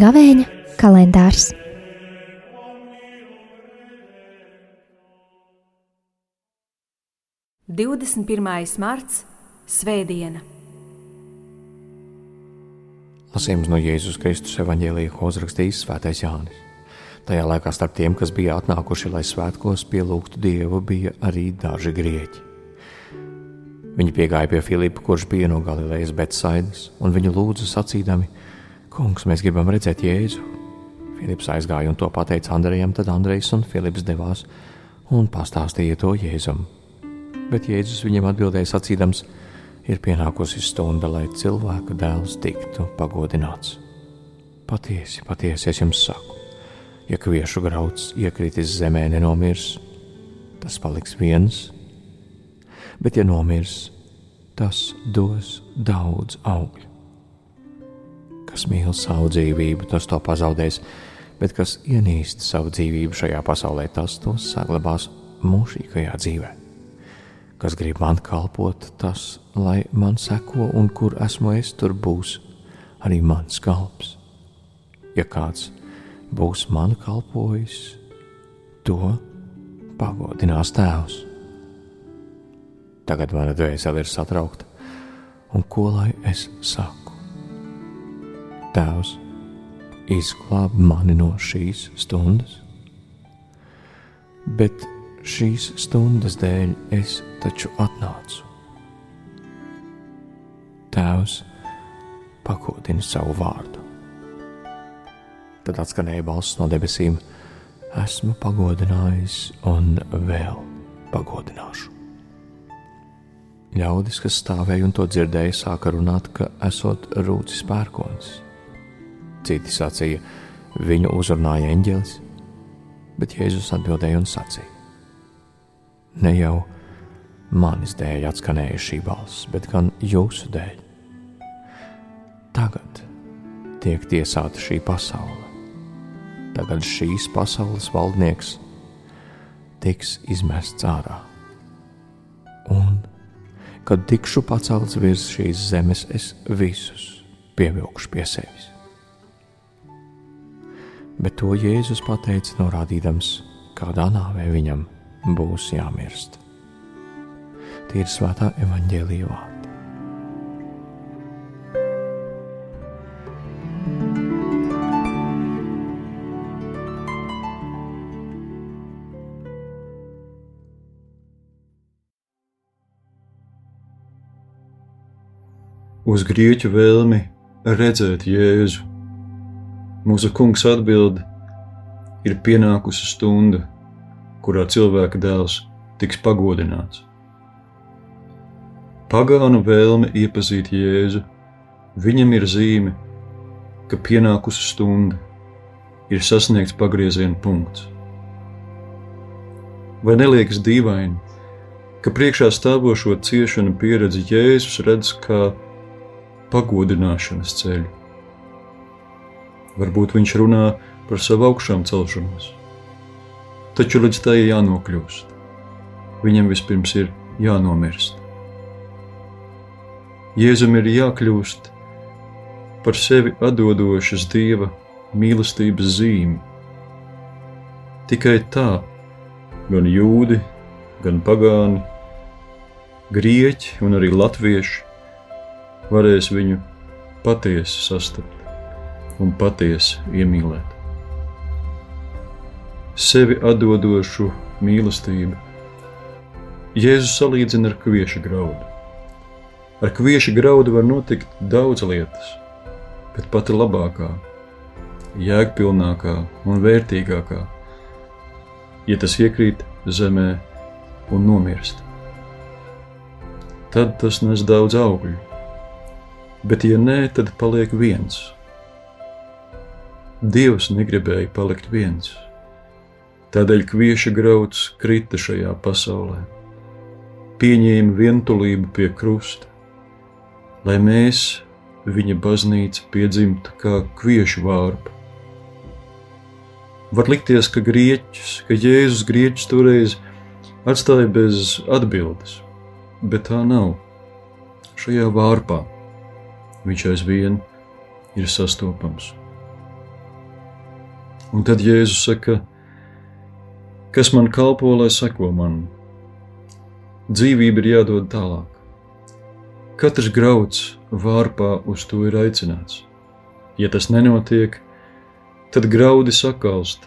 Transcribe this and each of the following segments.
Gavēņa kalendārs. Divdesmit pirmais marts, Svētdiena. Lasījums no Jēzus Kristus evanģēlīja, ko uzrakstījis Svētais Jānis. Tajā laikā starp tiem, kas bija atnākuši, lai svētkos pielūgtu Dievu, bija arī daži grieķi. Viņi piegāja pie Filipa, kurš bija no Galilejas Betsaidas, un viņu lūdza sacīdami: Kungs, mēs gribam redzēt Jēzu. Filips aizgāja un to pateica Andrejam, tad Andrejs un Filips devās un pastāstīja to Jēzum. Bet Jēzus viņam atbildēja sacīdams: Ir pienākusi stunda, lai cilvēka dēls tiktu pagodināts. Patiesi, patiesi es jums saku, ja kviešu grauds iekritis zemē nenomirs, tas paliks viens, bet ja nomirs, tas dos daudz augļu. Kas mīl savu dzīvību, tas to pazaudēs, bet kas ienīst savu dzīvību šajā pasaulē, tas to saglabās mūžīgajā dzīvē. Kas grib man kalpot, tas lai man seko, un kur esmu es, tur būs arī mans kalps. Ja kāds būs man kalpojis, to pagodinās tēvs. Tagad mana dvēsele ir satraukta, un ko lai es saku? Tēvs, izglāb mani no šīs stundas. Bet šīs stundas dēļ es taču atnācu. Tēvs pakodina savu vārdu. Tad atskanēja balss no debesīm: Esmu pagodinājis un vēl pagodināšu. Ļaudis, kas stāvēja un to dzirdēja, sāka runāt, ka esot rūcis pērkons Citi sacīja, viņu uzrunāja eņģelis, bet Jēzus atbildēja un sacīja: Ne jau manis dēļ atskanēja šī balss, bet gan jūsu dēļ. Tagad tiek tiesāta šī pasaule. Tagad šīs pasaules valdnieks tiks izmests ārā. Un, kad tikšu pacelts virs šīs zemes, es visus pievilkšu pie sevis bet to Jēzus pateica norādīdams, kādā nāvē viņam būs jāmirst. Tie ir svētā evaņģēlīja Uz grieķu vēlmi redzēt Jēzu Mūsu kungs atbild, ir pienākusi stunda, kurā cilvēka dēls tiks pagodināts. Pagānu vēlme iepazīt Jēzu, viņam ir zīme, ka pienākusi stunda, ir sasniegts pagrieziena punkts. Vai neliekas dīvaini, ka priekšā stāvošo ciešanu pieredzi Jēzus redz kā pagodināšanas ceļu? Varbūt viņš runā par savu augšām celšanos. Taču līdz tai jānokļūst. Viņam vispirms ir jānomirst. Jēzum ir jākļūst par sevi atdodošas dieva mīlestības zīmi. Tikai tā gan jūdi, gan pagāni, grieķi un arī latvieši varēs viņu patiesi sastapt un patiesi iemīlēt. Sevi atdodošu mīlestību Jēzus salīdzina ar kvieša graudu. Ar kvieša graudu var notikt daudz lietas, bet pati labākā, jēgpilnākā un vērtīgākā, ja tas iekrīt zemē un nomirst. Tad tas nes daudz augļu, bet ja nē, tad paliek viens Dievs negribēja palikt viens. Tādēļ kvieša grauds krita šajā pasaulē, pieņēma vientulību pie krusta, lai mēs, viņa baznīca, piedzimtu kā kviešu vārpa. Var likties, ka grieķis, ka Jēzus grieķis toreiz atstāja bez atbildes, bet tā nav. Šajā vārpā viņš aizvien ir sastopams. Un tad Jēzus saka, kas man kalpo, lai seko man. Dzīvība ir jādod tālāk. Katrs grauds vārpā uz to ir aicināts. Ja tas nenotiek, tad graudi sakalst,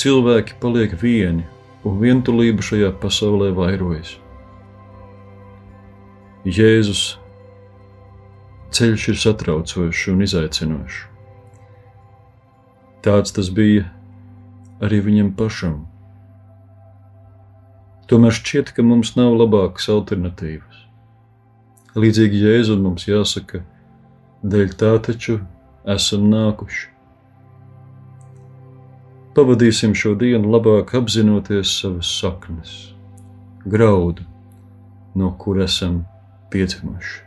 cilvēki paliek vieni, un vientulība šajā pasaulē vairojas. Jēzus ceļš ir satraucošs un izaicinošs. Tāds tas bija arī viņam pašam. Tomēr šķiet, ka mums nav labākas alternatīvas. Līdzīgi Jēzum mums jāsaka, dēļ tā taču esam nākuši. Pavadīsim šo dienu labāk apzinoties savas saknes, graudu, no kur esam piedzimuši.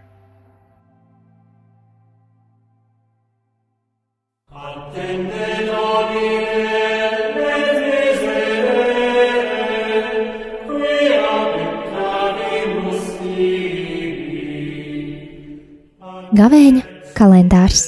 Gavēņa kalendārs